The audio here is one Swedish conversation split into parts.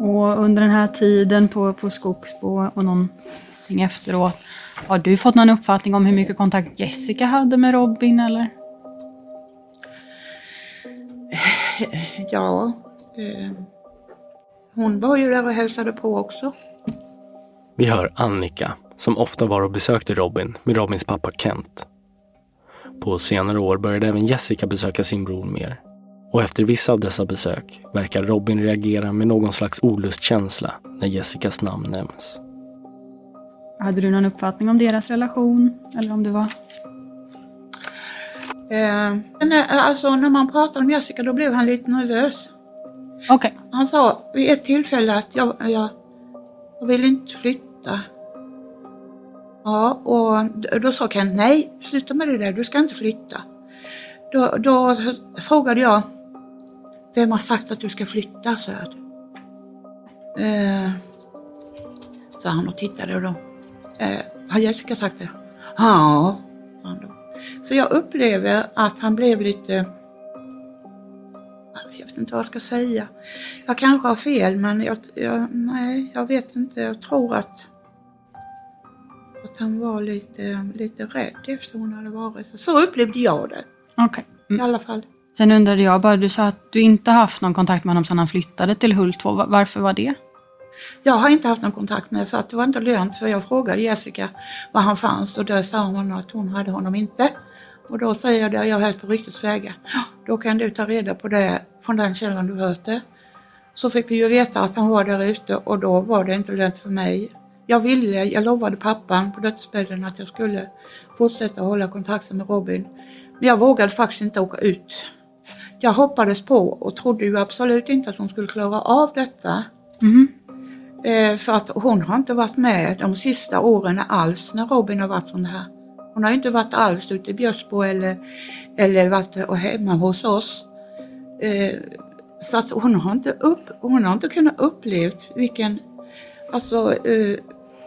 Och under den här tiden på, på Skogsbo och någonting efteråt, har du fått någon uppfattning om hur mycket kontakt Jessica hade med Robin eller? Ja, eh, hon var ju där och hälsade på också. Vi hör Annika, som ofta var och besökte Robin med Robins pappa Kent. På senare år började även Jessica besöka sin bror mer. Och efter vissa av dessa besök verkar Robin reagera med någon slags olustkänsla när Jessicas namn nämns. Hade du någon uppfattning om deras relation? Eller om det var... Eh, men, eh, alltså när man pratade om Jessica då blev han lite nervös. Okej. Han sa vid ett tillfälle att jag, jag, jag vill inte flytta. Ja, och då sa Kent, nej, sluta med det där, du ska inte flytta. Då, då frågade jag, vem har sagt att du ska flytta? sa jag. Eh, sa han och tittade och då, eh, har Jessica sagt det? Ja, sa han då. Så jag upplever att han blev lite jag vet inte vad jag ska säga. Jag kanske har fel men jag, jag, nej, jag vet inte. Jag tror att, att han var lite, lite rädd efter hon hade varit. Så upplevde jag det i Mm. alla fall. Sen undrade jag bara, du sa att du inte haft någon kontakt med honom sedan han flyttade till Hult Varför var det? Jag har inte haft någon kontakt med för att det var inte lönt för jag frågade Jessica var han fanns och då sa hon att hon hade honom inte. Och då säger jag det, jag är helt på ryktets vägar. Då kan du ta reda på det från den källan du hört det. Så fick vi ju veta att han var där ute och då var det inte lönt för mig. Jag ville, jag lovade pappan på dödsbädden att jag skulle fortsätta hålla kontakten med Robin. Men jag vågade faktiskt inte åka ut. Jag hoppades på och trodde ju absolut inte att hon skulle klara av detta. Eh, för att hon har inte varit med de sista åren alls när Robin har varit sån här. Hon har inte varit alls ute i Björsbo eller, eller varit hemma hos oss. Eh, så att hon har inte, upp, hon har inte kunnat upplevt vilken, alltså eh,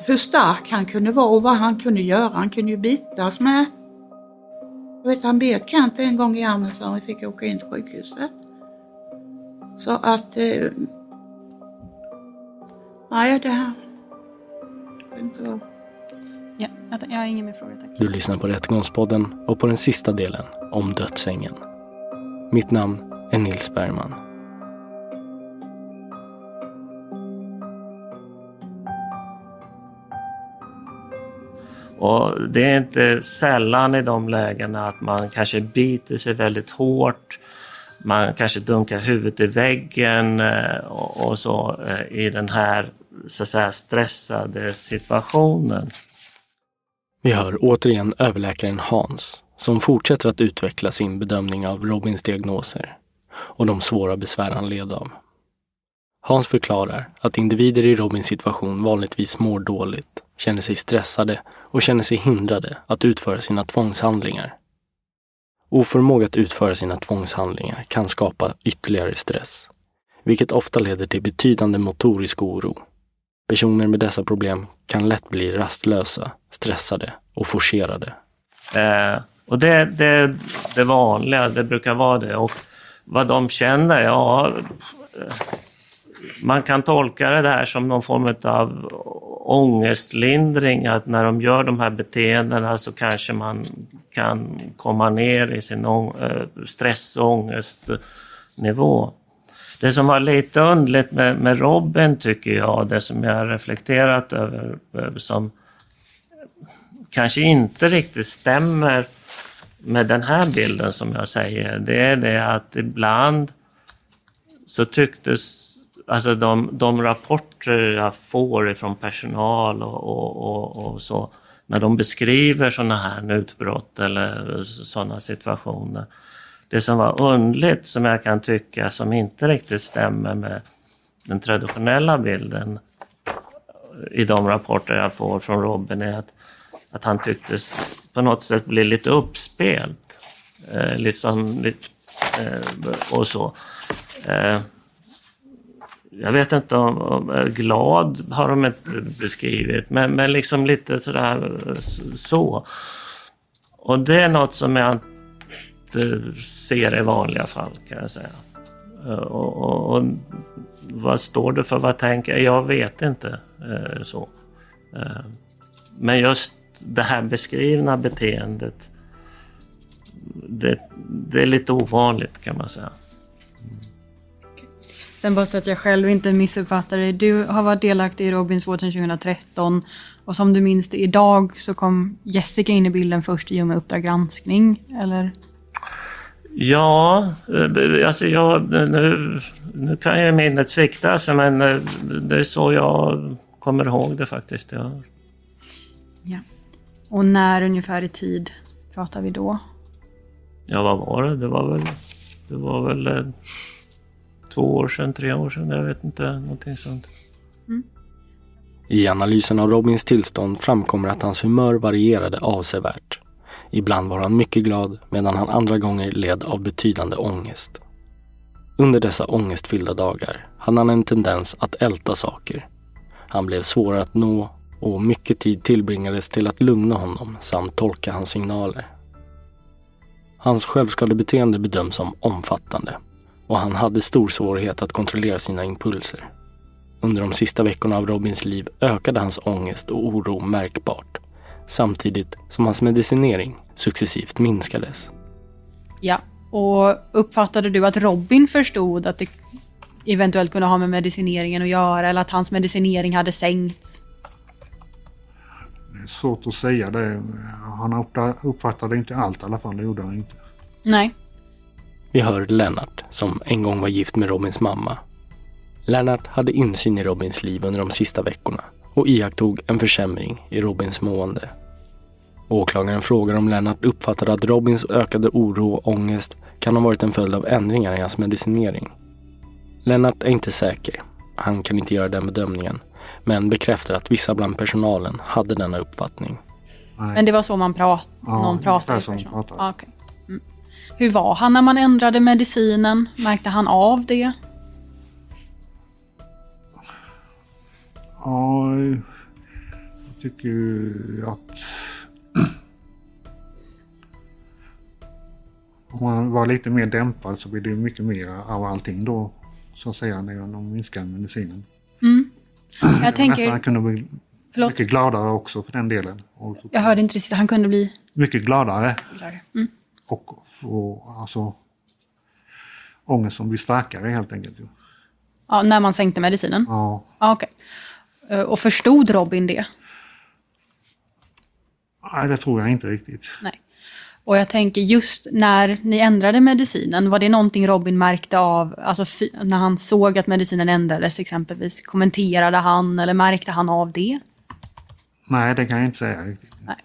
hur stark han kunde vara och vad han kunde göra. Han kunde ju bitas med. Jag vet han bet Kent en gång i armen så vi fick åka in till sjukhuset. Så att eh, Nej, det här... Inte. Ja, jag, jag har ingen mer fråga tack. Du lyssnar på Rättegångspodden och på den sista delen om dödsängen. Mitt namn är Nils Bergman. Och det är inte sällan i de lägena att man kanske biter sig väldigt hårt. Man kanske dunkar huvudet i väggen eh, och, så eh, i den här så att säga, stressade situationen. Vi hör återigen överläkaren Hans som fortsätter att utveckla sin bedömning av Robins diagnoser och de svåra besvär han led av. Hans förklarar att individer i Robins situation vanligtvis mår dåligt, känner sig stressade och känner sig hindrade att utföra sina tvångshandlingar. Oförmåga att utföra sina tvångshandlingar kan skapa ytterligare stress, vilket ofta leder till betydande motorisk oro. Personer med dessa problem kan lätt bli rastlösa, stressade och forcerade. Eh, och det, det, det vanliga, det brukar vara det. Och vad de känner, ja, eh, man kan tolka det här som någon form av ångestlindring, att när de gör de här beteendena så kanske man kan komma ner i sin eh, stress och ångestnivå. Det som var lite underligt med, med Robin tycker jag, det som jag har reflekterat över, eh, som kanske inte riktigt stämmer med den här bilden som jag säger, det är det att ibland så tycktes, alltså de, de rapporter jag får ifrån personal och, och, och, och så, när de beskriver sådana här utbrott eller sådana situationer. Det som var undligt, som jag kan tycka, som inte riktigt stämmer med den traditionella bilden i de rapporter jag får från Robin är att, att han tycktes på något sätt bli lite uppspelt. Eh, liksom, eh, och så. Eh, jag vet inte om, om glad har de inte beskrivit, men, men liksom lite sådär så. Och det är något som jag inte ser i vanliga fall kan jag säga. Eh, och, och, och vad står det för, vad tänker jag? Jag vet inte eh, så. Eh, men just det här beskrivna beteendet, det, det är lite ovanligt kan man säga. Sen bara så att jag själv inte missuppfattar dig. Du har varit delaktig i Robins vård sedan 2013 och som du minns det idag så kom Jessica in i bilden först i och med Uppdrag granskning, eller? Ja, eh, alltså jag, nu, nu kan ju minnet svikta alltså, men eh, det är så jag kommer ihåg det faktiskt. Ja. ja. Och när ungefär i tid pratar vi då? Ja, vad var det? Det var väl, det var väl eh, två år sedan, tre år sedan, jag vet inte, någonting sånt. Mm. I analysen av Robins tillstånd framkommer att hans humör varierade avsevärt. Ibland var han mycket glad medan han andra gånger led av betydande ångest. Under dessa ångestfyllda dagar hade han en tendens att älta saker. Han blev svårare att nå och mycket tid tillbringades till att lugna honom samt tolka hans signaler. Hans självskadebeteende bedöms som omfattande och han hade stor svårighet att kontrollera sina impulser. Under de sista veckorna av Robins liv ökade hans ångest och oro märkbart samtidigt som hans medicinering successivt minskades. Ja, och uppfattade du att Robin förstod att det eventuellt kunde ha med medicineringen att göra eller att hans medicinering hade sänkts? Det är svårt att säga det. Han uppfattade inte allt i alla fall, det gjorde han inte. Nej. Vi hör Lennart, som en gång var gift med Robins mamma. Lennart hade insyn i Robins liv under de sista veckorna och iakttog en försämring i Robins mående. Åklagaren frågar om Lennart uppfattade att Robins ökade oro och ångest kan ha varit en följd av ändringar i hans medicinering. Lennart är inte säker. Han kan inte göra den bedömningen, men bekräftar att vissa bland personalen hade denna uppfattning. Nej. Men det var så man prat ja, någon pratade? Som pratade. Ah, okay. Hur var han när man ändrade medicinen? Märkte han av det? Ja, jag tycker att om man var lite mer dämpad så blir det mycket mer av allting då, så att säga, när de minskar medicinen. Mm. Jag tänker... Nästan han kunde bli Förlåt? mycket gladare också för den delen. Jag hörde inte riktigt, han kunde bli... Mycket gladare. Mm. Och få, alltså, ångest som blir starkare helt enkelt. Ja, när man sänkte medicinen? Ja. ja okay. Eh, och förstod Robin det? Nej, det tror jag inte riktigt. Nej. Och jag tänker just när ni ändrade medicinen, var det någonting Robin märkte av, alltså när han såg att medicinen ändrades exempelvis? Kommenterade han eller märkte han av det? Nej, det kan jag inte säga riktigt. Nej.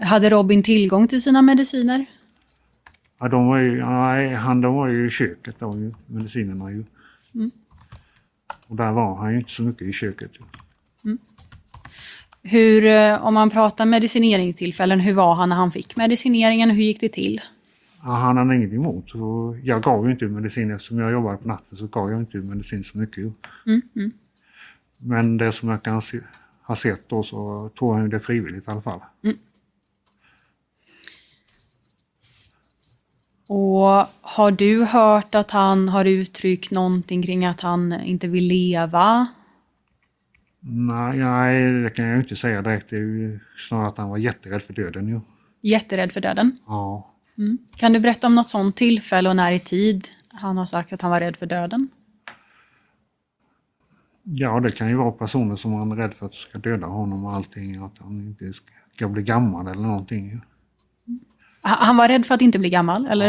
Hade Robin tillgång till sina mediciner? Ja, de var ju, nej, han, de var ju i köket, då, medicinerna ju. Mm. Och där var han ju inte så mycket i köket. Mm. Hur, eh, om man pratar medicineringstillfällen, hur var han när han fick medicineringen? Hur gick det till? Ja, han hade inget emot. Jag gav ju inte medicin eftersom jag jobbade på natten så gav jag inte medicin så mycket. ju. Mm, mm. Men det som jag kan se, ha sett då så tog han ju det frivilligt i alla fall. Och har du hört att han har uttryckt någonting kring att han inte vill leva? Nej, nej, det kan jag inte säga direkt. Det är ju snarare att han var jätterädd för döden ju. Jätterädd för döden? Ja. Mm. Kan du berätta om något sånt tillfälle och när i tid han har sagt att han var rädd för döden? Ja, det kan ju vara personer som han är rädd för att ska döda honom och allting. Att han inte ska bli gammal eller någonting. Han var rädd för att inte bli gammal? Eller?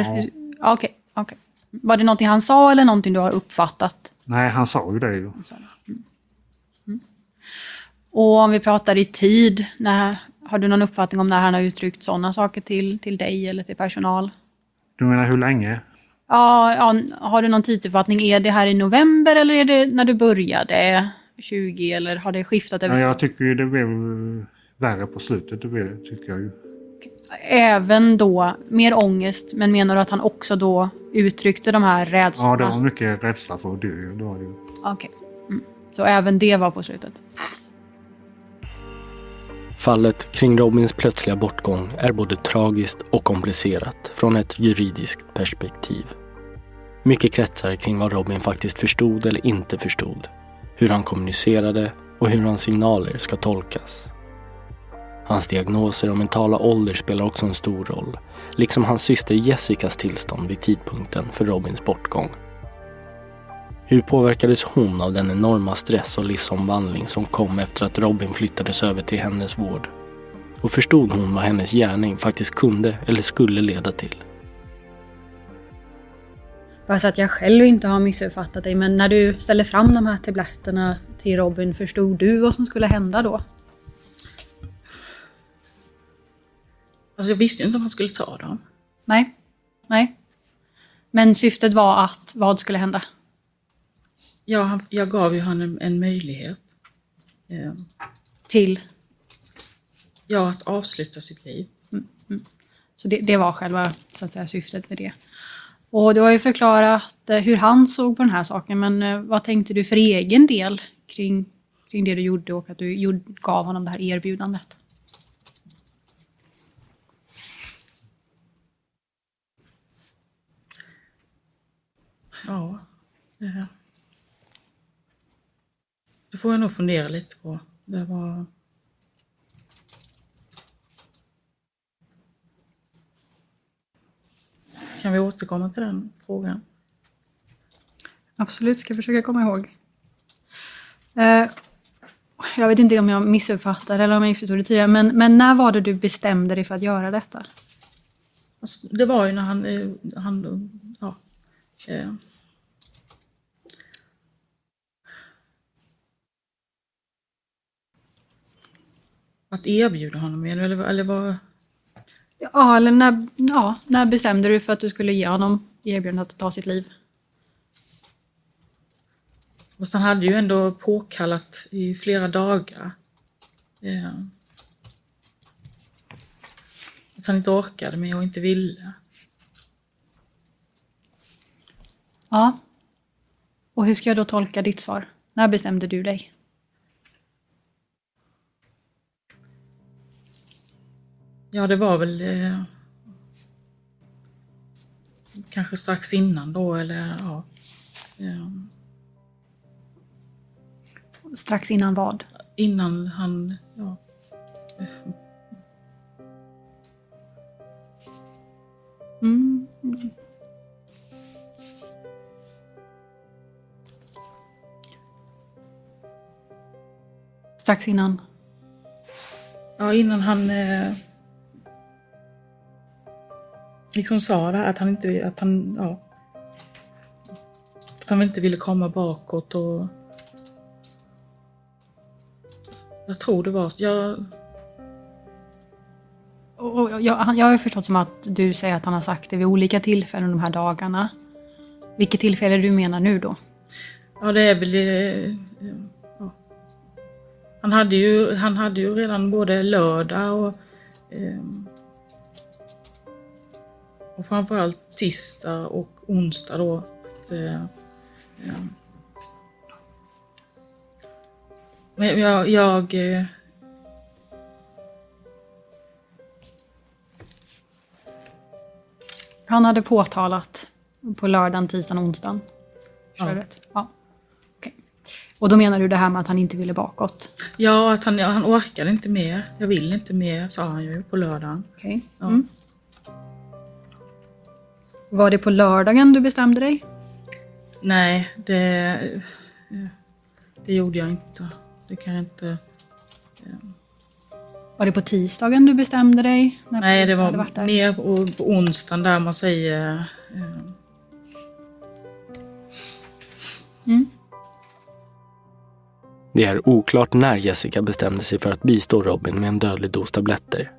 Ja. Okej, okej. Var det någonting han sa eller någonting du har uppfattat? Nej, han sa ju det ju. Och om vi pratar i tid, när, har du någon uppfattning om när han har uttryckt sådana saker till, till dig eller till personal? Du menar hur länge? Ja, ja, har du någon tidsuppfattning? Är det här i november eller är det när du började 20 eller har det skiftat över Ja, jag tycker ju det blev värre på slutet. Det blev, det, tycker jag ju. Även då mer ångest, men menar du att han också då uttryckte de här Ja, rädslorna? det var mycket rädsla för att dö. ju. Det var det ju. Okej. Mm. Så även det var på slutet? Fallet kring Robins plötsliga bortgång är både tragiskt och komplicerat från ett juridiskt perspektiv. Mycket kretsar kring vad Robin faktiskt förstod eller inte förstod, hur han kommunicerade och hur hans signaler ska tolkas. Hans diagnoser och mentala ålder spelar också en stor roll, liksom hans syster Jessicas tillstånd vid tidpunkten för Robins bortgång. Hur påverkades hon av den enorma stress och livsomvandling som kom efter att Robin flyttades över till hennes vård? Och förstod hon vad hennes gärning faktiskt kunde eller skulle leda till? Bara så att jag själv inte har missuppfattat dig, men när du ställde fram de här tabletterna till Robin, förstod du vad som skulle hända då? Alltså jag visste ju inte om han skulle ta dem. Nej. Nej. Men syftet var att vad skulle hända? Ja, han, jag gav ju honom en, en möjlighet. Eh, Till? ja, att avsluta sitt liv. Så det, det var själva så att säga, syftet med det. Och du har ju förklarat eh, hur han såg på den här saken, men eh, vad tänkte du för egen del kring, kring det du gjorde och att du gjorde, gav honom det här erbjudandet? Ja. Eh, det får jag nog fundera lite på. Det var... Kan vi återkomma till den frågan? Absolut, ska försöka komma ihåg. Eh, jag vet inte om jag missuppfattade eller om jag missförstod det tidigare, men, men när var det du bestämde dig för att göra detta? Alltså, det var ju när han... eh, han ja, eh, att erbjuda honom, eller, eller, vad... Ja, eller när, ja, när bestämde du för att du skulle ge honom erbjudandet att ta sitt liv? Fast han hade ju ändå påkallat i flera dagar. Eh, att han inte orkade med och inte ville. Ja. Och hur ska jag då tolka ditt svar? När bestämde du dig? Ja, det var väl eh, kanske strax innan då eller ja. Eh, Strax innan vad? innan han, ja. Mm. Strax innan? Ja, innan han eh, liksom sa det här att han inte, att han, ja. Att han inte ville komma bakåt och jag tror det var, jag, Och, jag, han- jag har förstått som att du säger att han har sagt det vid olika tillfällen de här dagarna. Vilket tillfälle du menar nu då? ja det är väl, eh, ja. Han hade ju, han hade ju redan både lördag och, eh, och framförallt tisdag och onsdag då. Att, eh, men jag, jag eh, Han hade påtalat på lördagen, tisdagen, onsdagen. Jag Ja. Ja. Okej. Och då menar du det här med att han inte ville bakåt? Ja, att han, han orkade inte mer. Jag vill inte mer, sa han ju på lördagen. Okej. Ja. Mm. Var det på lördagen du bestämde dig? Nej, det, det gjorde jag inte. Det kan jag inte. Var det på tisdagen du bestämde dig? När Nej, det var mer på, på onsdagen där man säger... eh, Det är oklart när Jessica bestämde sig för att bistå Robin med en dödlig dos tabletter.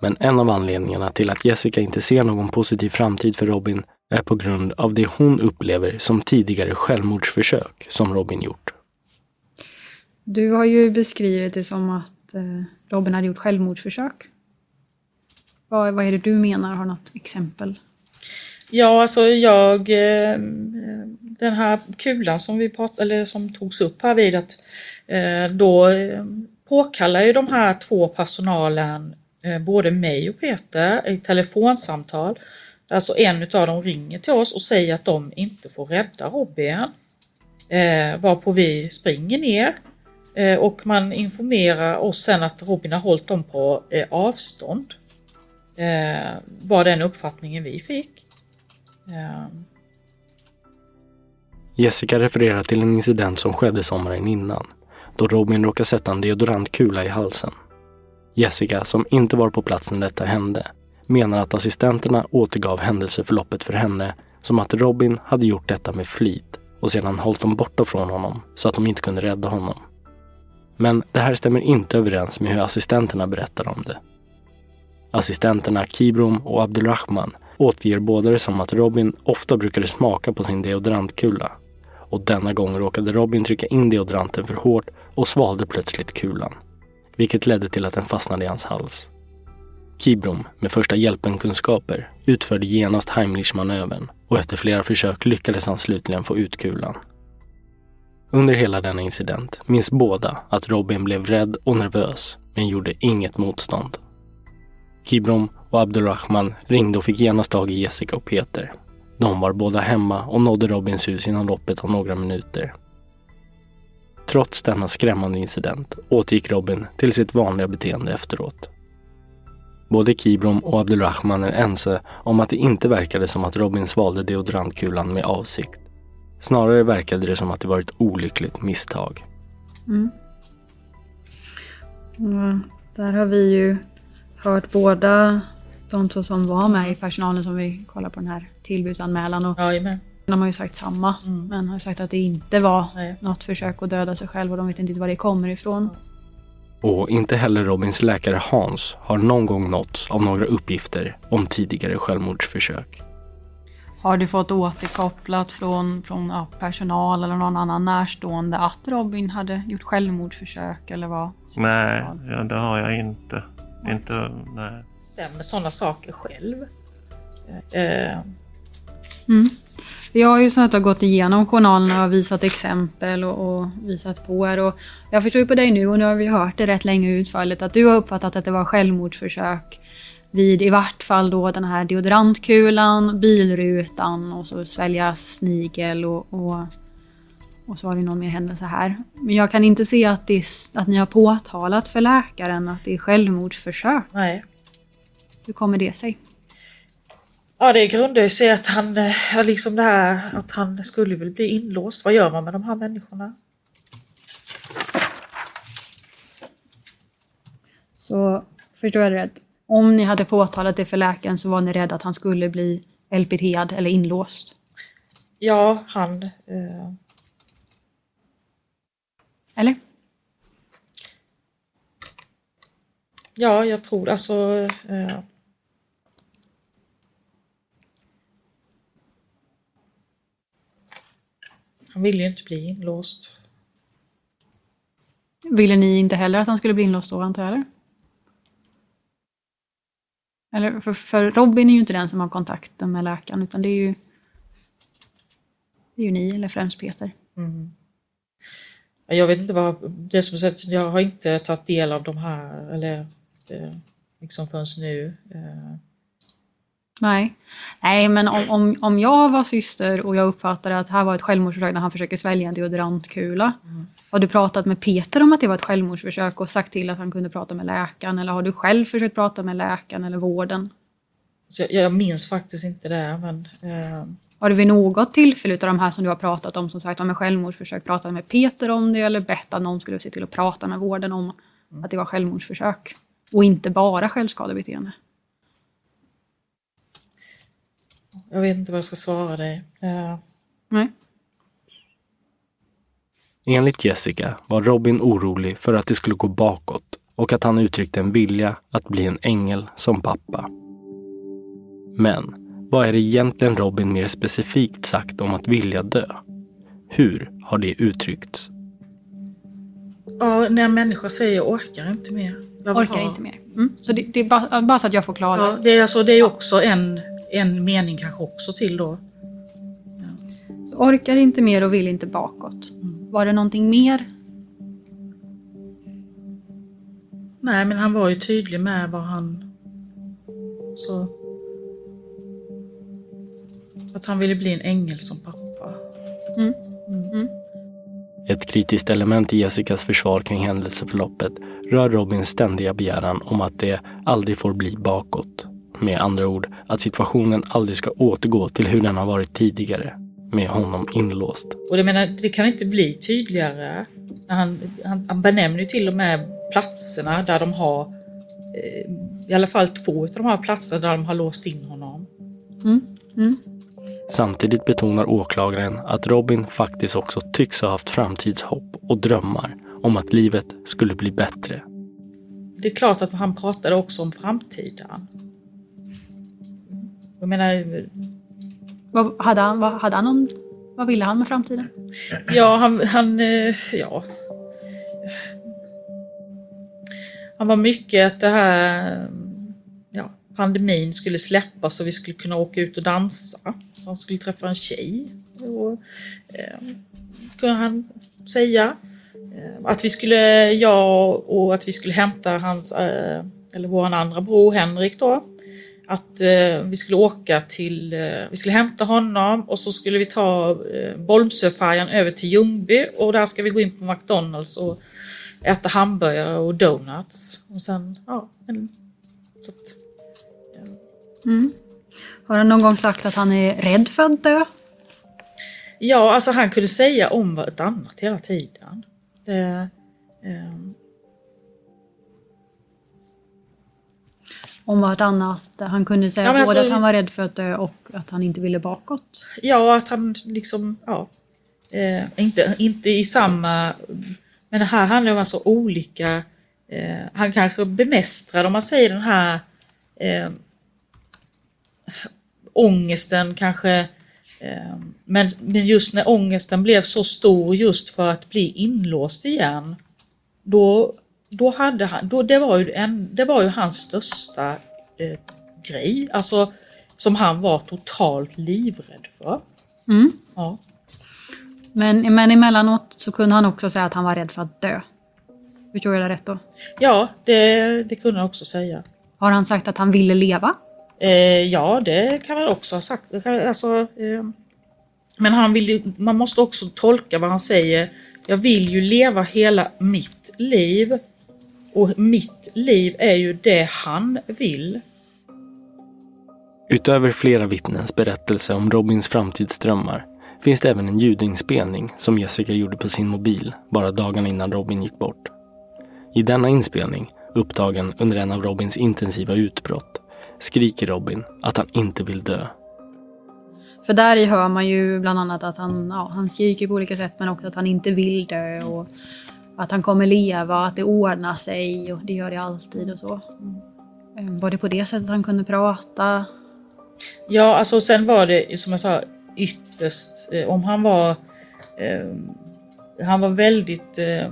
Men en av anledningarna till att Jessica inte ser någon positiv framtid för Robin är på grund av det hon upplever som tidigare självmordsförsök som Robin gjort. Du har ju beskrivit det som att eh, Robin hade gjort självmordsförsök. Vad, vad är det du menar? Har något exempel? Ja, alltså jag... eh, Den här kulan som vi prat, eller som togs upp här vid att eh, då påkallar ju de här två personalen Eh, både mig och Peter i telefonsamtal. Alltså en utav dem ringer till oss och säger att de inte får rädda Robin. Eh, varpå vi springer ner eh, och man informerar oss sen att Robin har hållit dem på eh, avstånd. Eh, var den uppfattningen vi fick. Eh, Jessica refererar till en incident som skedde sommaren innan, då Robin råkade sätta en deodorantkula i halsen. Jessica, som inte var på plats när detta hände, menar att assistenterna återgav händelseförloppet för henne som att Robin hade gjort detta med flit och sedan hållit dem borta från honom så att de inte kunde rädda honom. Men det här stämmer inte överens med hur assistenterna berättar om det. Assistenterna Kibrom och Abdulrahman återger båda det som att Robin ofta brukade smaka på sin deodorantkula. Och denna gång råkade Robin trycka in deodoranten för hårt och svalde plötsligt kulan. Vilket ledde till att den fastnade i hans hals. Kibrom, med första hjälpen-kunskaper, utförde genast Heimlich-manövern och efter flera försök lyckades han slutligen få ut kulan. Under hela denna incident minns båda att Robin blev rädd och nervös, men gjorde inget motstånd. Kibrom och Abdulrahman ringde och fick genast tag i Jessica och Peter. De var båda hemma och nådde Robins hus inom loppet av några minuter. Trots denna skrämmande incident återgick Robin till sitt vanliga beteende efteråt. Både Kibrom och Abdulrahman är ense om att det inte verkade som att Robin svalde deodorantkulan med avsikt. Snarare verkade det som att det var ett olyckligt misstag. Mm. Där har vi ju hört båda de två som var med i personalen som vi kollar på den här tillbudsanmälan. Och Jajamän. De har ju sagt samma, men har sagt att det inte var något försök att döda sig själv och de vet inte var det kommer ifrån. Och inte heller Robins läkare Hans har någon gång nåtts av några uppgifter om tidigare självmordsförsök. Har du fått återkopplat från, från ja, personal eller någon annan närstående att Robin hade gjort självmordsförsök eller vad? Nej, ja, det har jag inte. Inte, nej. Stämmer sådana saker själv. Eh, Mm. Jag har ju så att jag har gått igenom journalerna och visat exempel och, och visat på er. Och jag förstår ju på dig nu och nu har vi hört det rätt länge utfallet att du har uppfattat att det var självmordsförsök vid i vart fall då den här deodorantkulan, bilrutan och så svälja snigel och, och, och så har det någon mer händelse här. Men jag kan inte se att, det att ni har påtalat för läkaren att det är självmordsförsök. nej. Hur kommer det sig? Ja, det grundar ju sig att han, eh, liksom det här att han skulle väl bli inlåst. Vad gör man med de här människorna? Så förstår jag det rätt? Om ni hade påtalat det för läkaren så var ni rädda att han skulle bli LPTad eller inlåst? Ja, han... Eh, Eller? ja, jag tror alltså... Eh, han ville ju inte bli inlåst. Ville ni inte heller att han skulle bli inlåst då, antar jag? Eller? eller för, för Robin är ju inte den som har kontakten med läkaren, utan det är ju, det är ju ni, eller främst Peter. Mm. Jag vet inte vad, det som sagt, jag har inte tagit del av de här, eller eh, liksom förrän nu. Eh. Nej. Nej, men om, om, om jag var syster och jag uppfattade att här var ett självmordsförsök när han försöker svälja en deodorantkula. Mm. Har du pratat med Peter om att det var ett självmordsförsök och sagt till att han kunde prata med läkaren? Eller har du själv försökt prata med läkaren eller vården? Jag, jag minns faktiskt inte det. Men, eh... Har du vid något tillfälle av de här som du har pratat om, som sagt om självmordsförsök, pratat med Peter om det eller bett att någon skulle se till att prata med vården om mm. att det var självmordsförsök? Och inte bara självskadebeteende? Jag vet inte vad jag ska svara dig. Uh... Nej. Enligt Jessica var Robin orolig för att det skulle gå bakåt och att han uttryckte en vilja att bli en ängel som pappa. Men vad är det egentligen Robin mer specifikt sagt om att vilja dö? Hur har det uttryckts? Ja, när en människa säger jag orkar inte mer. Jag orkar ha... inte mer. Mm. Så det, det, är bara, bara, så att jag får klara ja, det. Är alltså, det är också en, en mening kanske också till då. Ja. Så orkar inte mer och vill inte bakåt. Mm. Var det någonting mer? Nej, men han var ju tydlig med vad han... Så... Att han ville bli en ängel som pappa. Mm. Mm. Ett kritiskt element i Jessicas försvar kring händelseförloppet rör Robins ständiga begäran om att det aldrig får bli bakåt. Med andra ord, att situationen aldrig ska återgå till hur den har varit tidigare, med honom inlåst. Och det, menar, det kan inte bli tydligare. Han, han, han benämner ju till och med platserna där de har, eh, i alla fall två av de här platserna där de har låst in honom. Mm. Mm. Samtidigt betonar åklagaren att Robin faktiskt också tycks ha haft framtidshopp och drömmar om att livet skulle bli bättre. Det är klart att han pratade också om framtiden. Jag menar... Vad, hade, han, vad, hade han någon, vad ville han med framtiden? Ja, han... han eh, ja. Han var mycket att det här... Ja, pandemin skulle släppas och vi skulle kunna åka ut och dansa. Han skulle träffa en tjej. Och, eh, kunde han säga. Eh, att vi skulle, jag och att vi skulle hämta hans, eh, eller vår andra bror Henrik då. Att eh, vi skulle åka till, eh, vi skulle hämta honom och så skulle vi ta eh, Bolmsöfärjan över till Ljungby och där ska vi gå in på McDonalds och äta hamburgare och donuts. Och sen, ja, en, så att, ja. Mm. Har han någon gång sagt att han är rädd för att dö? Ja, alltså han kunde säga om vartannat hela tiden. Det, Om vartannat? Han kunde säga ja, både alltså, att han var rädd för att dö och att han inte ville bakåt? Ja, att han liksom, ja. Eh, inte, inte i samma... Men det här handlar om alltså olika... Eh, han kanske bemästrar, om man säger den här eh, ångesten kanske eh, men, men just när ångesten blev så stor just för att bli inlåst igen då, då hade han, då, det, var ju en, det var ju hans största eh, grej, alltså som han var totalt livrädd för. Mm. Ja. Men, men emellanåt så kunde han också säga att han var rädd för att dö. Förstår jag det rätt då? Ja, det, det kunde han också säga. Har han sagt att han ville leva? Eh, ja, det kan han också ha sagt. Alltså, eh, men han vill ju, man måste också tolka vad han säger. Jag vill ju leva hela mitt liv. Och mitt liv är ju det han vill. Utöver flera vittnens berättelse om Robins framtidsdrömmar finns det även en ljudinspelning som Jessica gjorde på sin mobil bara dagarna innan Robin gick bort. I denna inspelning, upptagen under en av Robins intensiva utbrott, skriker Robin att han inte vill dö. För där i hör man ju bland annat att han, ja, han skriker på olika sätt men också att han inte vill dö och att han kommer leva, att det ordnar sig och det gör det alltid och så. Mm. Var det på det sättet han kunde prata? Ja, alltså sen var det som jag sa ytterst eh, om han var eh, han var väldigt eh,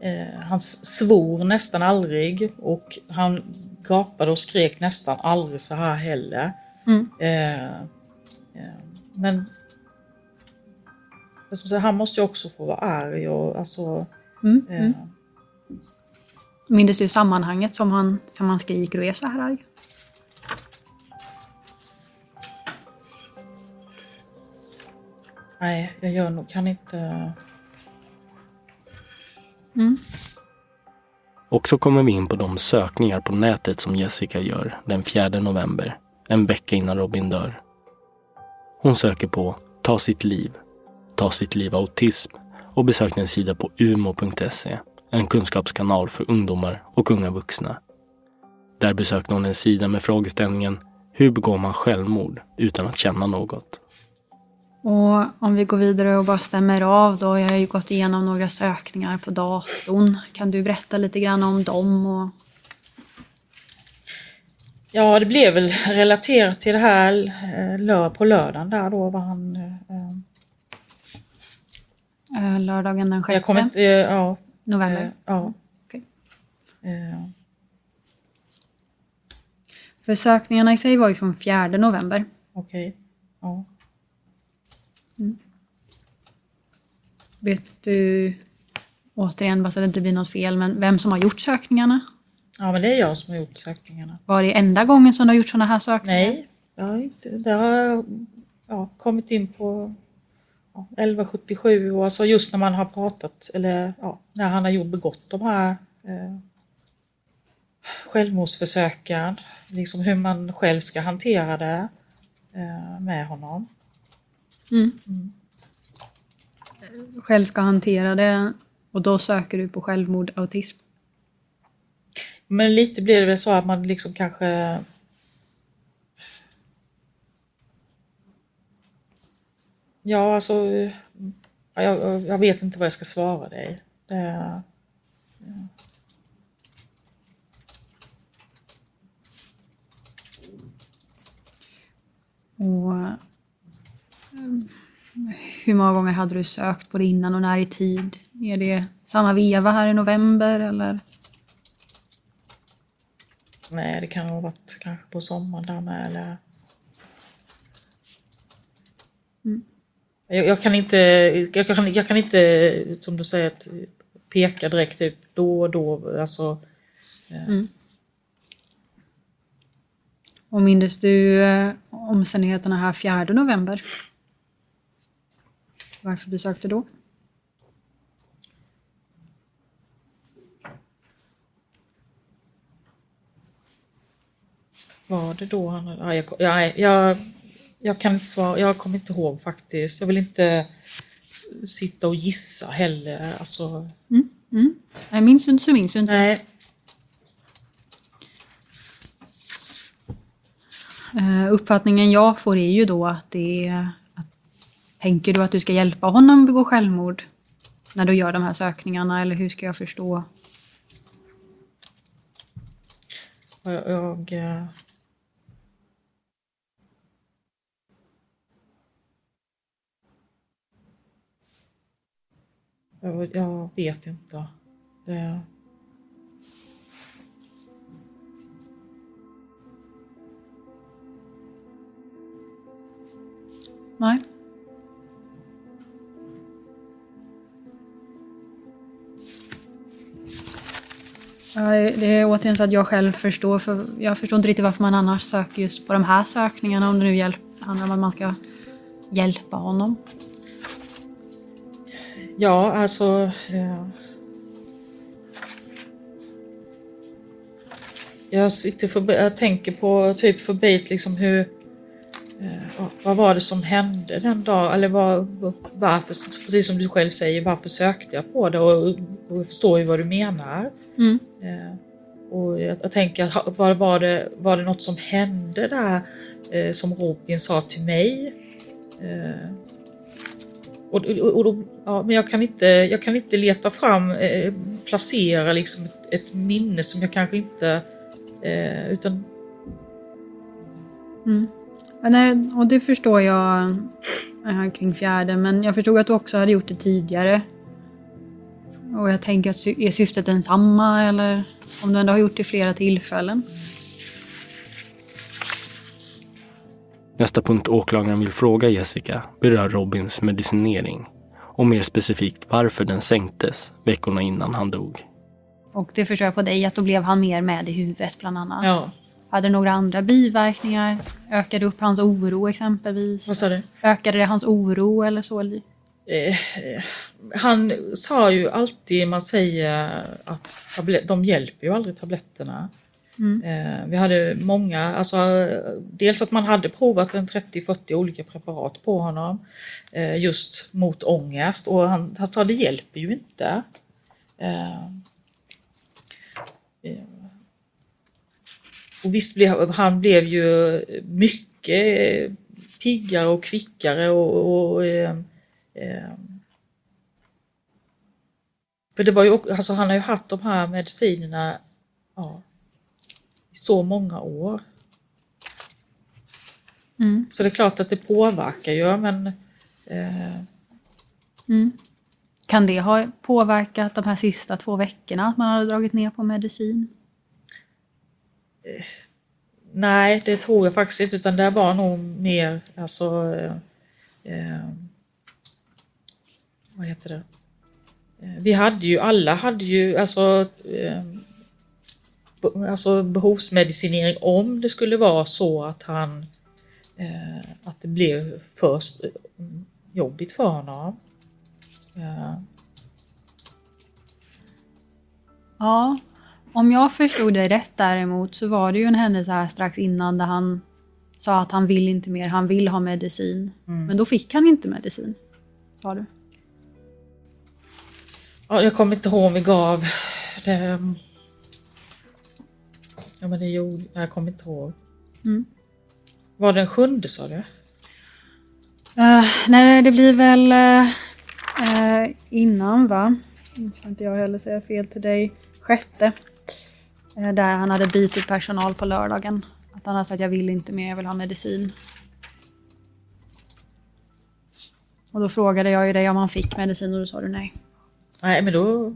eh, han svor nästan aldrig och han gapade och skrek nästan aldrig så här heller. Mm. Eh, eh, men säga, han måste ju också få vara arg och alltså... Mm, eh, mm. Minns du sammanhanget som han, som han skriker och är så här arg? Nej, jag gör nog, kan inte... Mm. Och så kommer vi in på de sökningar på nätet som Jessica gör den 4 november, en vecka innan Robin dör. Hon söker på Ta sitt liv, Ta sitt liv autism och besökte en sida på umo.se, en kunskapskanal för ungdomar och unga vuxna. Där besökte hon en sida med frågeställningen Hur begår man självmord utan att känna något? Och om vi går vidare och bara stämmer av då. Jag har ju gått igenom några sökningar på datorn. Kan du berätta lite grann om dem? Och... Ja, det blev väl relaterat till det här eh, på lördagen där då var han... Eh, Lördagen den 6 jag kommer inte... Eh, ja. november. Eh, ja. Eh, För sökningarna i sig var ju från 4 november. Okej. Ja. Vet du, återigen bara så att det inte blir något fel, men vem som har gjort sökningarna? ja, men det är jag som har gjort sökningarna. Var det enda gången som du har gjort sådana här sökningar? Nej, jag har inte, det har jag ja, kommit in på 1177 och alltså just när man har pratat eller ja, när han har gjort begått de här eh, självmordsförsöken, liksom hur man själv ska hantera det eh, med honom. Mm. Själv ska hantera det och då söker du på självmord, autism. Men lite blir det väl så att man liksom kanske Ja, alltså ja, jag, jag vet inte vad jag ska svara dig. Det, Och mm, hur många gånger hade du sökt på det innan och när i tid? Är det samma veva här i november eller? nej, det kan ha varit kanske på sommaren där med eller Mm. Jag, jag, kan inte, jag, kan, jag kan inte, som du säger, peka direkt typ då och då. Alltså, Mm. Och minns du eh, omständigheterna här 4 november? Varför du sökte då? var det då han... Ja, jag, ja, jag, jag kan inte svara, jag kommer inte ihåg faktiskt. Jag vill inte sitta och gissa heller. Alltså, Mm. Mm. Nej, minns inte så minns du inte. nej, Eh, uppfattningen jag får är ju då att det är... Att, tänker du att du ska hjälpa honom begå självmord? När du gör de här sökningarna eller hur ska jag förstå? jag... jag jag, jag vet inte. Det, Nej. Det är återigen så att jag själv förstår, för jag förstår inte riktigt varför man annars söker just på de här sökningarna om det nu hjälp, handlar om att man ska hjälpa honom. Ja, alltså... Eh, jag sitter förbi, jag tänker på typ förbi liksom hur... Eh, vad- var det som hände den dagen? Eller vad, varför, precis som du själv säger, varför sökte jag på det? Och, och jag förstår ju vad du menar. Mm. Eh, och jag, jag tänker, var, var, det, var det något som hände där eh, som Robin sa till mig? Eh, och, och, och, då- ja, men jag kan, inte, jag kan inte leta fram, eh, placera liksom ett, ett minne som jag kanske inte... Eh, utan Mm. Ja, nej, och det förstår jag eh, kring fjärde, men jag förstod att du också hade gjort det tidigare. Och jag tänker att sy- är syftet densamma eller om du ändå har gjort det i flera tillfällen? Nästa punkt åklagaren vill fråga Jessica berör Robins medicinering och mer specifikt varför den sänktes veckorna innan han dog. Och det förstår jag på dig att då blev han mer med i huvudet bland annat. Ja. Hade det några andra biverkningar? Ökade upp hans oro exempelvis? Vad sa du? Ökade det hans oro eller så? Eh, eh, han sa ju alltid, man säger att tablet, de hjälper ju aldrig tabletterna. Mm. Eh, vi hade många, alltså dels att man hade provat en 30-40 olika preparat på honom eh, just mot ångest och han, sa det hjälper ju inte. Eh, och visst blev han blev ju mycket piggare och kvickare och, och för det var ju också, alltså han har ju haft de här medicinerna ja, i så många år. Mm. Så det är klart att det påverkar ju men eh, Mm. Kan det ha påverkat de här sista två veckorna att man hade dragit ner på medicin? nej det tror jag faktiskt inte utan det var nog mer alltså eh, eh, vad heter det? Eh, Vi hade ju, alla hade ju alltså, eh, alltså behovsmedicinering om det skulle vara så att han eh, att det blev för jobbigt för honom. Eh, Ja, om jag förstod det rätt däremot så var det ju en händelse här strax innan där han sa att han vill inte mer, han vill ha medicin. Mm. Men då fick han inte medicin, sa du. Ja, jag kommer inte ihåg om vi gav det. Ja men det gjorde, jag kommer inte ihåg. Mm. Var det den sjunde sa du? Uh, nej, det blir väl eh, innan va? Nu ska inte jag heller säga fel till dig. Sjätte. Eh, där han hade bitit personal på lördagen. Att han hade sagt jag vill inte mer, jag vill ha medicin. Och då frågade jag ju dig om han fick medicin och då sa du nej. Nej men då...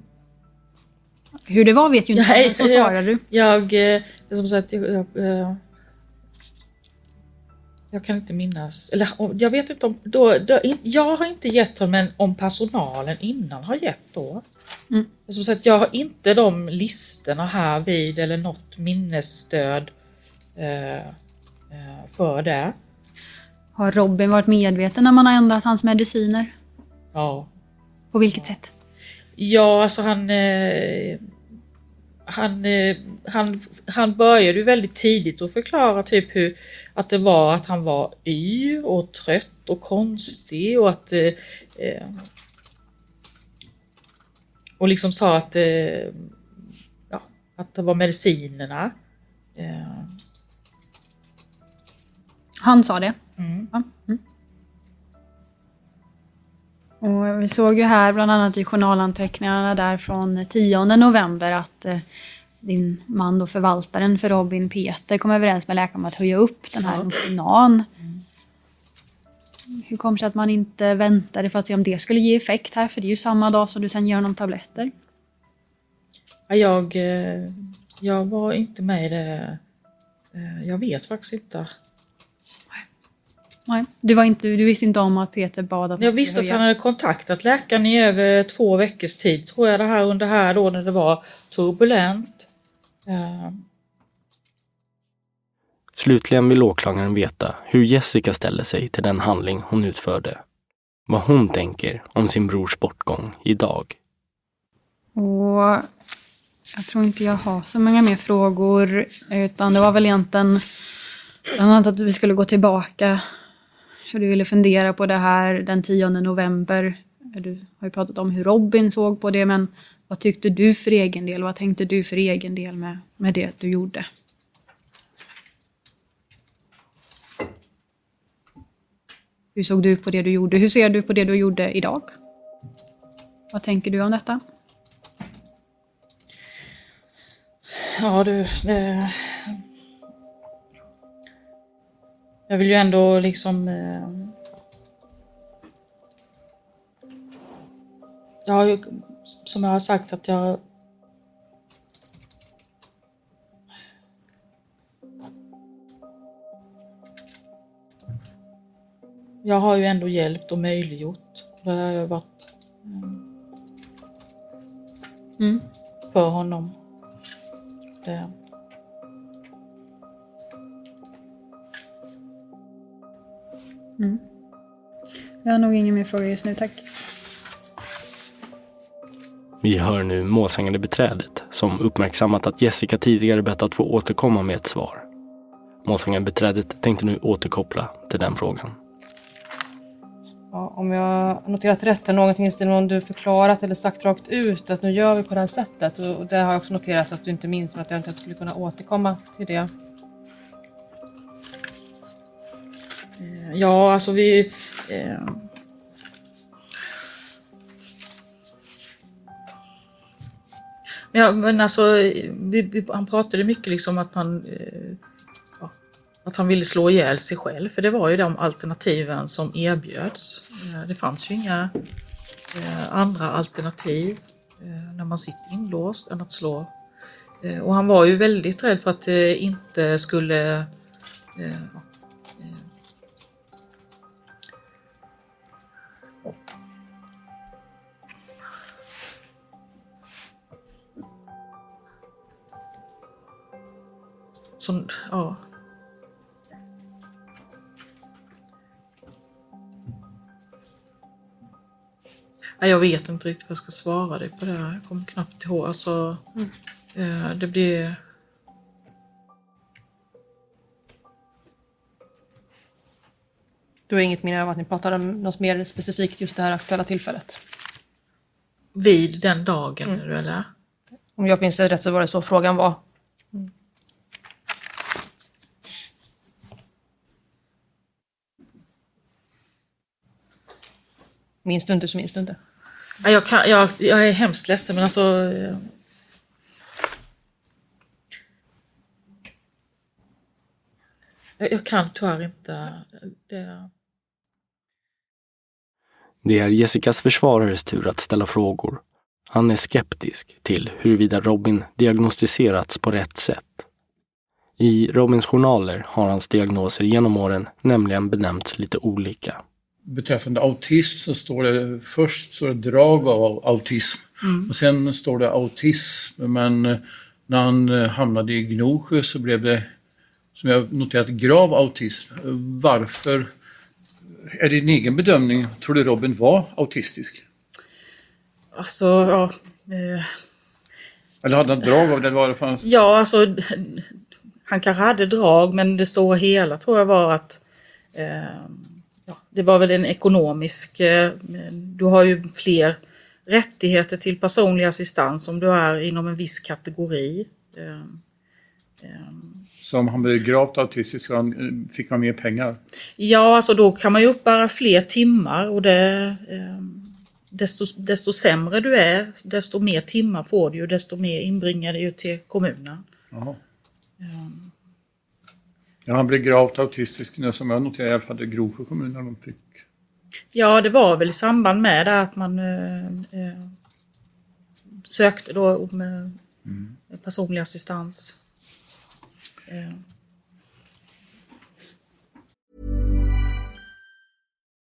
Hur det var vet ju inte jag, så jag, svarade du. Jag, eh, det är som sagt, jag, jag, eh, jag kan inte minnas, eller jag vet inte om, då, då, jag har inte gett honom men om personalen innan har gett då. Mm. Som sagt, jag har inte de listorna här vid eller något minnesstöd eh, eh, för det. Har Robin varit medveten när man har ändrat hans mediciner? Ja. På vilket sätt? Ja, alltså han... Eh, han, eh, han, han började ju väldigt tidigt att förklara typ hur att det var att han var yr och trött och konstig och att eh, eh, och liksom sa att eh, ja, att det var medicinerna. Eh, Han sa det? mm. Ja. Och vi såg ju här bland annat i journalanteckningarna där från 10 november att eh, din man och förvaltaren för Robin, Peter, kom överens med läkaren om att höja upp den här Roxinan. Hur kommer det sig att man inte väntade för att se om det skulle ge effekt här? För det är ju samma dag som du sen ger honom tabletter. Ja, Jag, eh, jag var inte med i det. Eh, Jag vet faktiskt inte. Nej, du, var inte, du visste inte om att Peter bad att Jag visste att han hade kontaktat läkaren i över två veckors tid tror jag det här under här då när det var turbulent. Eh, Slutligen vill åklagaren veta hur Jessica ställer sig till den handling hon utförde. Vad hon tänker om sin brors bortgång idag. Och jag tror inte jag har så många mer frågor. Utan det var väl egentligen bland annat att vi skulle gå tillbaka. Hur du ville fundera på det här den 10 november. Du har ju pratat om hur Robin såg på det. Men vad tyckte du för egen del? Vad tänkte du för egen del med, med det du gjorde? Hur såg du på det du gjorde? Hur ser du på det du gjorde idag? Vad tänker du om detta? ja du, det... Jag vill ju ändå liksom... eh, Jag har ju som jag har sagt att jag Jag har ju ändå hjälpt och möjliggjort. Det har jag varit Mm. för honom. Det. Mm. Jag har nog ingen mer fråga just nu, tack. Vi hör nu målsägande beträdet som uppmärksammat att Jessica tidigare bett att få återkomma med ett svar. Målsägande beträdet tänkte nu återkoppla till den frågan. Ja, om jag noterat rätt, är någonting i stil med om du förklarat eller sagt rakt ut att nu gör vi på det här sättet. Och det har jag också noterat att du inte minns, men att jag eventuellt skulle kunna återkomma till det. Ja, alltså vi... Eh, ja, men alltså, vi, vi, han pratade mycket liksom att han, eh, ja, att han ville slå ihjäl sig själv, för det var ju de alternativen som erbjöds. Eh, det fanns ju inga eh, andra alternativ eh, när man sitter inlåst än att slå. Eh, och han var ju väldigt rädd för att det inte skulle eh, Som, ja. Nej, jag vet inte riktigt vad jag ska svara dig på det här. Jag kommer knappt ihåg. Alltså, eh, det blir... Du har inget minne av att ni pratade om något mer specifikt just det här aktuella tillfället? Vid den dagen, Mm. eller? Om jag minns det rätt så var det så frågan var. Minns du inte så minns du inte. Jag, kan, jag, jag är hemskt ledsen, men alltså... eh, Jag, jag kan tyvärr inte. Det, Det är Jessicas försvarares tur att ställa frågor. Han är skeptisk till huruvida Robin diagnostiserats på rätt sätt. I Robins journaler har hans diagnoser genom åren nämligen benämnts lite olika. Beträffande autism så står det först så det drag av autism Mm. och sen står det autism. Men eh, när han eh, hamnade i Gnosjö så blev det, som jag noterat, grav autism. Varför? Är det din egen bedömning? Tror du Robin var autistisk? alltså, ja... Eh, Eller hade han drag av det? Var det fanns? Ja, alltså han kanske hade drag, men det stora hela tror jag var att eh, det var väl en ekonomisk... Eh, du har ju fler rättigheter till personlig assistans om du är inom en viss kategori. Eh, Så om han blev gravt autistisk eh, fick man mer pengar? Ja, alltså då kan man ju uppbära fler timmar och det, eh, desto, desto sämre du är, desto mer timmar får du och desto mer inbringar det ju till kommunen. Jaha. Ja, han blev gravt autistisk nu som jag noterade i alla fall det Gnosjö kommun när de fick. Ja, det var väl i samband med det att man eh, eh, sökte då om eh, personlig assistans. Eh.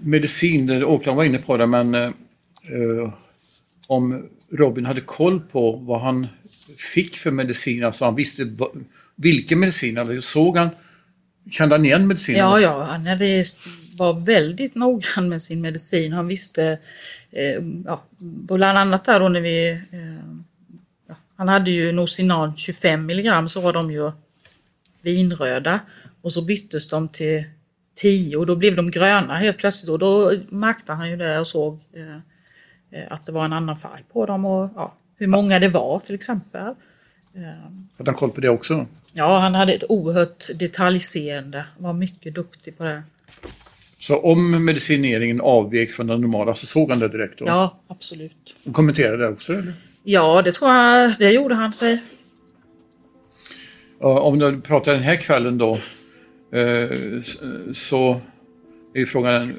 medicin, det- åklagaren var inne på det, men eh, eh, om Robin hade koll på vad han fick för medicin, alltså han visste vilken medicin, eller såg han, kände han igen medicinen? Ja, ja, han hade, var väldigt noggrann med sin medicin. Han visste, eh, ja, bland annat där då när vi... Eh, ja, han hade ju Nocinan 25 milligram så var de ju vinröda och så byttes de till 10 och då blev de gröna helt plötsligt och då märkte han ju det och såg eh, eh, att det var en annan färg på dem och ja, hur många det var till exempel. Eh, Hade han koll på det också? Ja, han hade ett oerhört detaljseende, var mycket duktig på det. Så om medicineringen avvek från den normala så såg han det direkt då? Ja, absolut. Och kommenterade det också eller? Ja, det tror jag, det gjorde han sig. Om du pratar den här kvällen då så är frågan,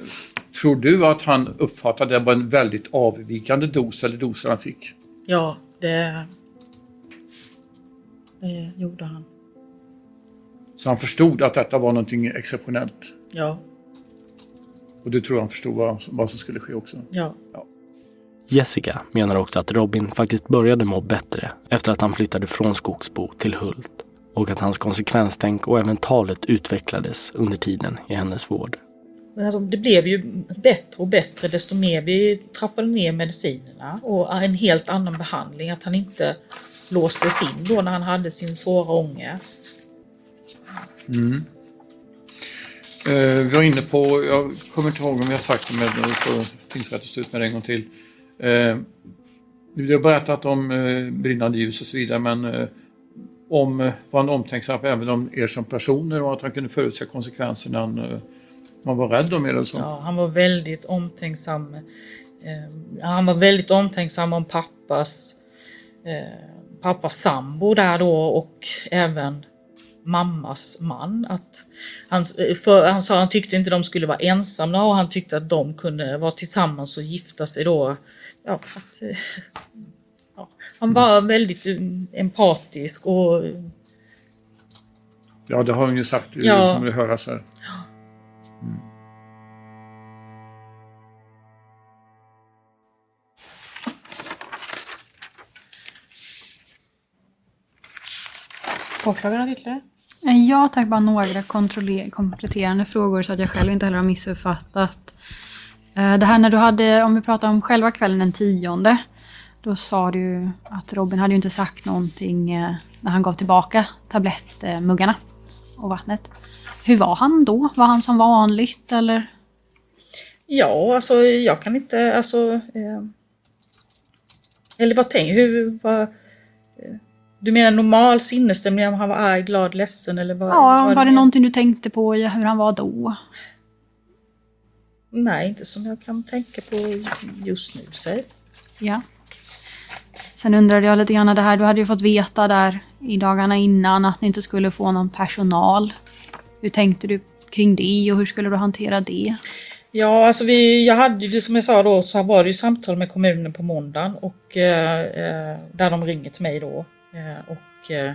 tror du att han uppfattade det var en väldigt avvikande dos eller doser han fick? Ja, det, det gjorde han. Så han förstod att detta var någonting exceptionellt? Ja, Och du tror han förstod vad, vad som skulle ske också? ja. Jessica menar också att Robin faktiskt började må bättre efter att han flyttade från Skogsbo till Hult och att hans konsekvenstänk och även talet utvecklades under tiden i hennes vård. Men Alltså, det blev ju bättre och bättre desto mer vi trappade ner medicinerna och en helt annan behandling. Att han inte låstes in då när han hade sin svåra ångest. Mm. Eh, vi var inne på, jag kommer inte ihåg om vi har sagt det, men vi får tingsrätten stå ut med det en gång till. Eh, vi har berättat om eh, brinnande ljus och så vidare, men eh, om eh, var han omtänksam även om er som personer och att han kunde förutse konsekvenserna. Han, eh, han var rädd om er eller så. Ja, han var väldigt omtänksam. Eh, han var väldigt omtänksam om pappas, eh, pappas sambo där då och även mammas man. Att han, eh, för, han sa att han tyckte inte de skulle vara ensamma och han tyckte att de kunde vara tillsammans och gifta sig då. Ja, att, eh, han var väldigt empatisk och Ja, det har hon ju sagt. Det Ja. kommer att höras här. Åklagaren har ytterligare? Ja tack, bara några kompletterande frågor så att jag själv inte heller har missuppfattat. Eh, Det här när du hade, om vi pratar om själva kvällen den tionde, då sa du att Robin hade ju inte sagt någonting eh, när han gav tillbaka tablettmuggarna och vattnet. Hur var han då? Var han som vanligt eller? Ja, alltså jag kan inte, alltså... Eh, eller vad tänker hur, vad, eh, Du menar normal sinnesstämning om han var arg, glad, ledsen eller vad? Ja, vad var det menar? någonting du tänkte på hur han var då? Nej, inte som jag kan tänka på just nu. Säg. Ja. Sen undrade jag lite grann det här, du hade ju fått veta där i dagarna innan att ni inte skulle få någon personal. Hur tänkte du kring det och hur skulle du hantera det? Ja, alltså vi, jag hade ju det som jag sa då, så var det ju samtal med kommunen på måndagen och eh, eh där de ringer till mig då. Eh, och eh,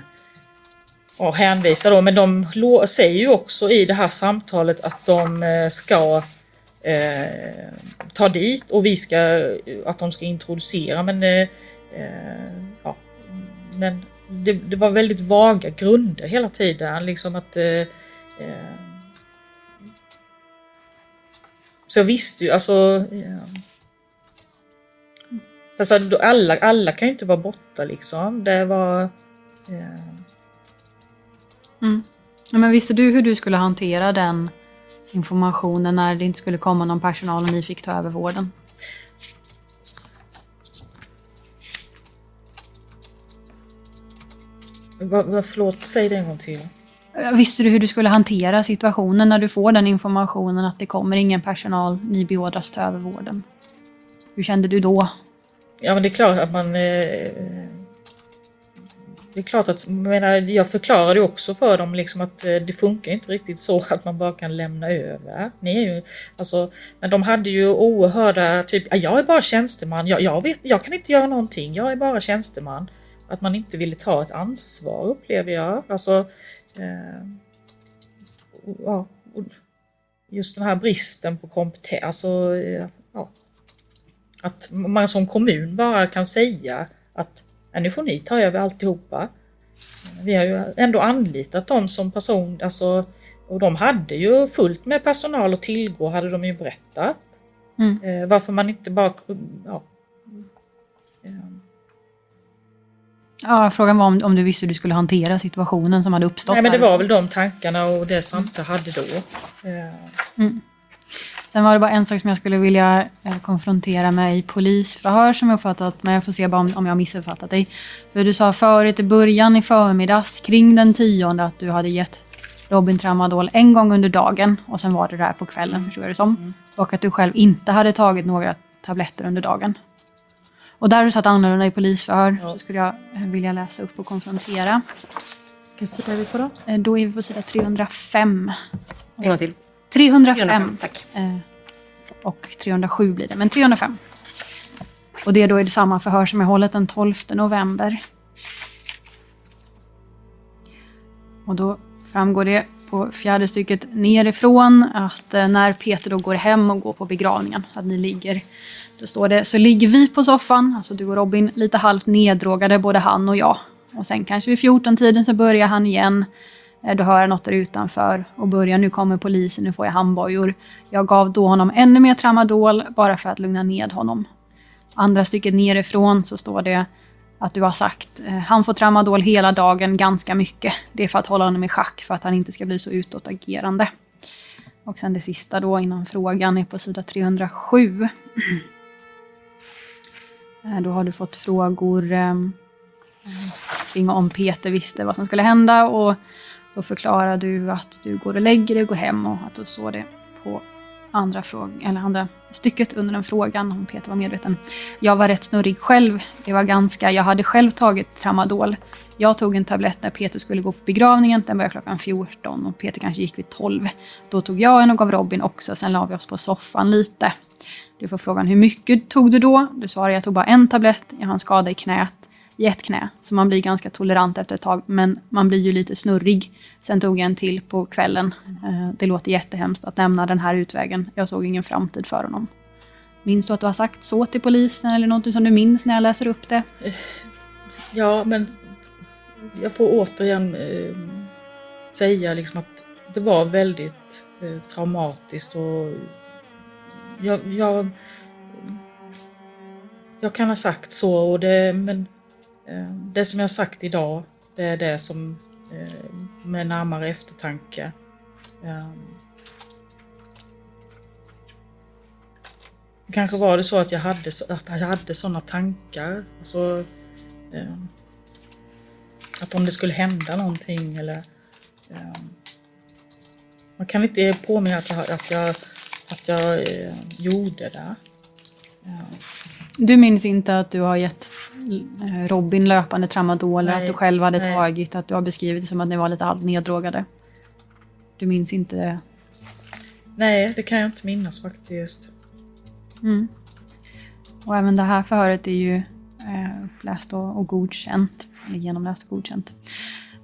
och hänvisar då, men de säger ju också i det här samtalet att de eh, ska eh, ta dit och vi ska, att de ska introducera men, eh, Eh, ja, men det, det var väldigt vaga grunder hela tiden. Liksom att... Eh, eh så jag visste ju, alltså... Eh, alltså alla, alla kan ju inte vara borta liksom. Det var... Eh, Mm. Men visste du hur du skulle hantera den informationen när det inte skulle komma någon personal och ni fick ta över vården? Vad, vad, förlåt, säg det en gång till. Visste du hur du skulle hantera situationen när du får den informationen att det kommer ingen personal, ni beordras ta över vården? Hur kände du då? Ja men det är klart att man... Eh, det är klart att, jag, menar, jag förklarade också för dem liksom att eh, det funkar inte riktigt så att man bara kan lämna över. Ni är ju, alltså, men de hade ju oerhörda, typ, jag är bara tjänsteman, jag, jag, vet, jag kan inte göra någonting, jag är bara tjänsteman. Att man inte ville ta ett ansvar upplever jag. Alltså, eh, ja, just den här bristen på kompetens. Alltså, ja, att man som kommun bara kan säga att nu får ni ta över alltihopa. Vi har ju ändå anlitat dem som person, alltså, och de hade ju fullt med personal att tillgå hade de ju berättat. Mm. Eh, varför man inte bara... Ja, Ja, frågan var om, om du visste hur du skulle hantera situationen som hade uppstått. Nej, men det var väl de tankarna och det samtal hade då. Mm. Sen var det bara en sak som jag skulle vilja eh, konfrontera med i polisförhör som jag uppfattat, men jag får se bara om, om jag har missuppfattat dig. För du sa förut i början i förmiddags kring den tionde att du hade gett Robin Tramadol en gång under dagen och sen var det där på kvällen, förstår jag det som. Mm. Och att du själv inte hade tagit några tabletter under dagen. Och där du satt annorlunda i polisförhör. Ja. Så skulle jag vilja läsa upp och konfrontera. Vilken sida är vi på då? Eh, då är vi på sida 305. En gång till. 305. 305 tack. Eh, och 307 blir det, men 305. Och det är då i samma förhör som jag hållit den 12 november. Och då framgår det på fjärde stycket nerifrån att eh, när Peter då går hem och går på begravningen, att ni ligger då står det, så ligger vi på soffan, alltså du och Robin, lite halvt neddrogade, både han och jag. Och sen kanske vid 14-tiden så börjar han igen. Eh, då hör jag något där utanför och börjar, nu kommer polisen, nu får jag handbojor. Jag gav då honom ännu mer tramadol bara för att lugna ned honom. Andra stycket nerifrån så står det att du har sagt eh, han får tramadol hela dagen ganska mycket. Det är för att hålla honom i schack för att han inte ska bli så utåtagerande. Och sen det sista då innan frågan är på sida 307. Eh, då har du fått frågor ehm, kring om Peter visste vad som skulle hända och då förklarar du att du går och lägger dig och går hem och att då står det på andra, fråg eller andra stycket under den frågan om Peter var medveten. Jag var rätt snurrig själv. Det var ganska, jag hade själv tagit tramadol. Jag tog en tablett när Peter skulle gå på begravningen. Den började klockan 14 och Peter kanske gick vid 12. Då tog jag en och gav Robin också. Sen la vi oss på soffan lite. Du får frågan hur mycket tog du då? Du svarar jag tog bara en tablett. Jag har en skada i knät. I ett knä. Så man blir ganska tolerant efter ett tag. Men man blir ju lite snurrig. Sen tog jag en till på kvällen. Eh, det låter jättehemskt att nämna den här utvägen. Jag såg ingen framtid för honom. Minns du att du har sagt så till polisen eller något som du minns när jag läser upp det? Eh, ja, men jag får återigen eh, säga liksom att det var väldigt eh, traumatiskt och jag, jag, jag kan ha sagt så, och det, men eh, det som jag sagt idag, det är det som eh, med närmare eftertanke. Eh, kanske var det så att jag hade, att jag hade sådana tankar. Alltså, ehm, att om det skulle hända någonting eller... Ehm, man kan inte påminna att jag, att jag att jag eh, gjorde det. Ja. Du minns inte att du har gett eh, Robin löpande tramadol, att du själv hade nej. tagit, att du har beskrivit det som att ni var lite neddrogade? Du minns inte det? Nej, det kan jag inte minnas faktiskt. Mm. Och även det här förhöret är ju eh, uppläst och, och godkänt. Eller genomläst och godkänt.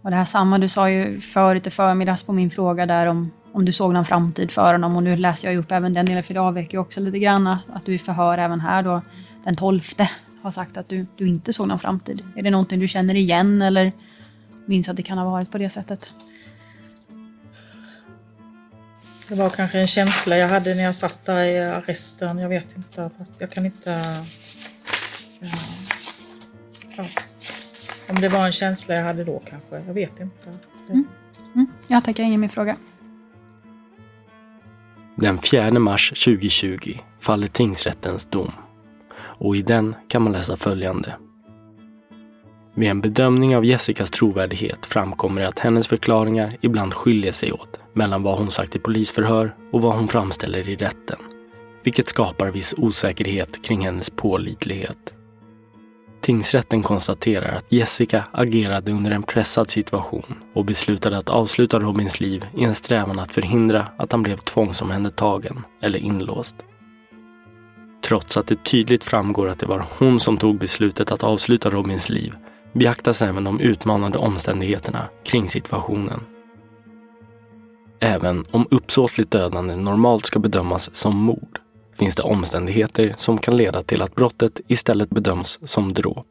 Och det här samma, du sa ju förut i förmiddags på min fråga där om om du såg någon framtid för honom. Och nu läser jag upp även den delen, för det avväcker också lite grann att du är förhör även här då den 12. har sagt att du, du inte såg någon framtid? Är det någonting du känner igen eller minns att det kan ha varit på det sättet? Det var kanske en känsla jag hade när jag satt där i arresten. Jag vet inte. Jag kan inte... Ja. Om det var en känsla jag hade då kanske. Jag vet inte. Mm. Mm. Jag tackar ingen mer fråga. Den 4 mars 2020 faller tingsrättens dom. Och i den kan man läsa följande. Vid en bedömning av Jessicas trovärdighet framkommer det att hennes förklaringar ibland skiljer sig åt mellan vad hon sagt i polisförhör och vad hon framställer i rätten. Vilket skapar viss osäkerhet kring hennes pålitlighet. Tingsrätten konstaterar att Jessica agerade under en pressad situation och beslutade att avsluta Robins liv i en strävan att förhindra att han blev tvångsomhändertagen eller inlåst. Trots att det tydligt framgår att det var hon som tog beslutet att avsluta Robins liv beaktas även de utmanande omständigheterna kring situationen. Även om uppsåtligt dödande normalt ska bedömas som mord finns det omständigheter som kan leda till att brottet istället bedöms som dråp.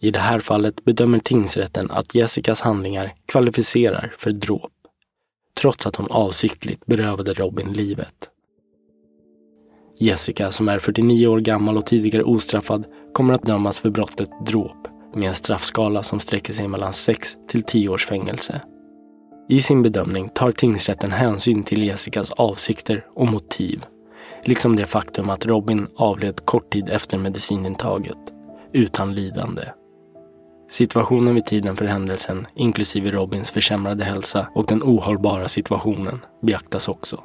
I det här fallet bedömer tingsrätten att Jessicas handlingar kvalificerar för dråp, trots att hon avsiktligt berövade Robin livet. Jessica, som är 49 år gammal och tidigare ostraffad, kommer att dömas för brottet dråp med en straffskala som sträcker sig mellan 6 till 10 års fängelse. I sin bedömning tar tingsrätten hänsyn till Jessicas avsikter och motiv liksom det faktum att Robin avled kort tid efter medicinintaget, utan lidande. Situationen vid tiden för händelsen, inklusive Robins försämrade hälsa och den ohållbara situationen, beaktas också.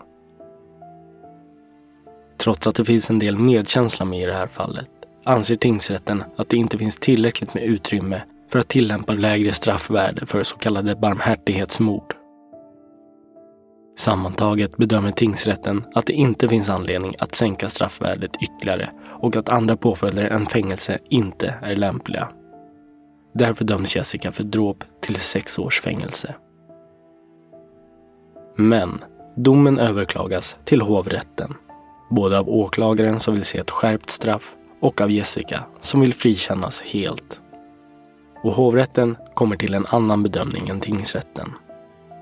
Trots att det finns en del medkänsla med i det här fallet anser tingsrätten att det inte finns tillräckligt med utrymme för att tillämpa lägre straffvärde för så kallade barmhärtighetsmord. Sammantaget bedömer tingsrätten att det inte finns anledning att sänka straffvärdet ytterligare och att andra påföljder än fängelse inte är lämpliga. Därför döms Jessica för dråp till sex års fängelse. Men domen överklagas till hovrätten. Både av åklagaren som vill se ett skärpt straff och av Jessica som vill frikännas helt. Och hovrätten kommer till en annan bedömning än tingsrätten.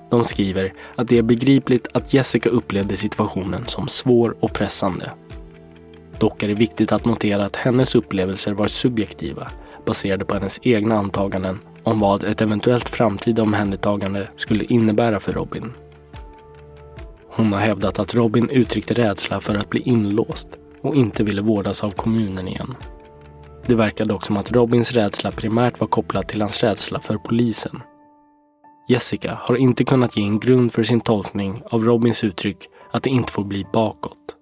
De skriver att det är begripligt att Jessica upplevde situationen som svår och pressande. Dock är det viktigt att notera att hennes upplevelser var subjektiva, baserade på hennes egna antaganden om vad ett eventuellt framtida omhändertagande skulle innebära för Robin. Hon har hävdat att Robin uttryckte rädsla för att bli inlåst och inte ville vårdas av kommunen igen. Det verkar dock som att Robins rädsla primärt var kopplad till hans rädsla för polisen Jessica har inte kunnat ge en grund för sin tolkning av Robins uttryck att det inte får bli bakåt.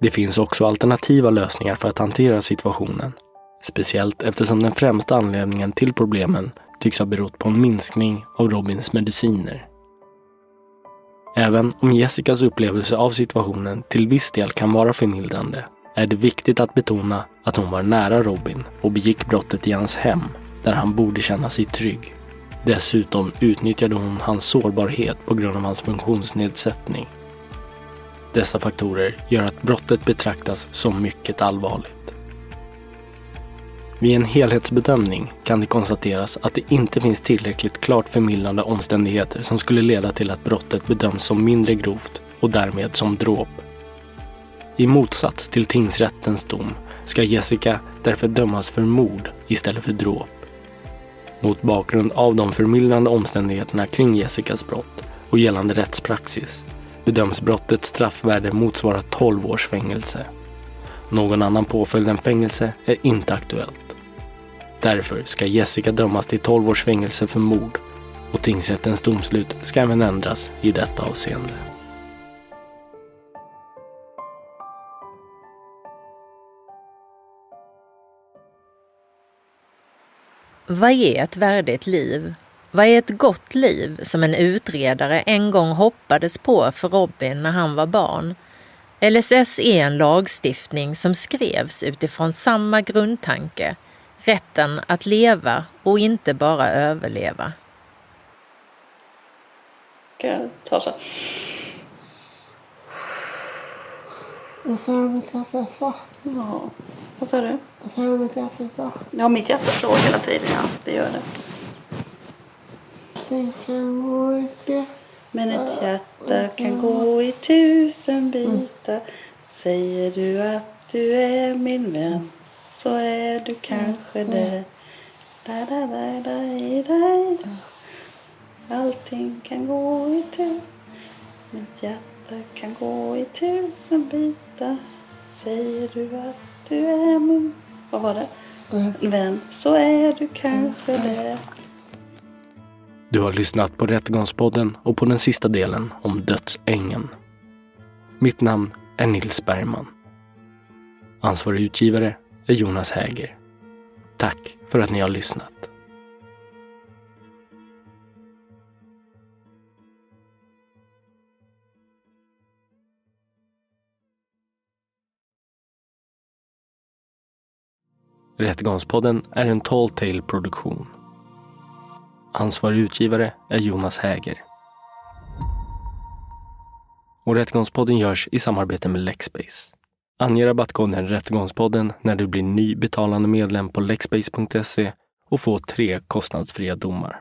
Det finns också alternativa lösningar för att hantera situationen. Speciellt eftersom den främsta anledningen till problemen tycks ha berott på en minskning av Robins mediciner. Även om Jessicas upplevelse av situationen till viss del kan vara förmildrande är det viktigt att betona att hon var nära Robin och begick brottet i hans hem där han borde känna sig trygg. Dessutom utnyttjade hon hans sårbarhet på grund av hans funktionsnedsättning. Dessa faktorer gör att brottet betraktas som mycket allvarligt. Vid en helhetsbedömning kan det konstateras att det inte finns tillräckligt klart förmildrande omständigheter som skulle leda till att brottet bedöms som mindre grovt och därmed som dråp. I motsats till tingsrättens dom ska Jessica därför dömas för mord istället för dråp. Mot bakgrund av de förmildrande omständigheterna kring Jessicas brott och gällande rättspraxis bedöms brottets straffvärde motsvara 12 års fängelse. Någon annan påföljd än fängelse är inte aktuellt. Därför ska Jessica dömas till 12 års fängelse för mord och tingsrättens domslut ska även ändras i detta avseende. Vad är ett värdigt liv? Vad är ett gott liv som en utredare en gång hoppades på för Robin när han var barn? LSS är en lagstiftning som skrevs utifrån samma grundtanke, rätten att leva och inte bara överleva. Ska jag ta så? Jag känner mitt hjärta slå. Vad sa du? Jag känner mitt hjärta slå. Ja, mitt hjärta slår hela tiden, ja. Det gör det. Kan gå. Men ett hjärta kan gå i tusen bitar. Säger du att du är min vän så är du kanske det. Da, da, da, da, da. Allting kan gå i tur. Mitt hjärta kan gå i tusen bitar. Säger du att du är min... Vad var det? Vän så är du kanske det. Du har lyssnat på Rättegångspodden och på den sista delen om dödsängen. Mitt namn är Nils Bergman. Ansvarig utgivare är Jonas Häger. Tack för att ni har lyssnat. Rättegångspodden är en Tall Tale produktion. Ansvarig utgivare är Jonas Häger. Och Rättegångspodden görs i samarbete med Lexbase. Ange rabattkoden Rättegångspodden när du blir ny betalande medlem på lexbase.se och få tre kostnadsfria domar.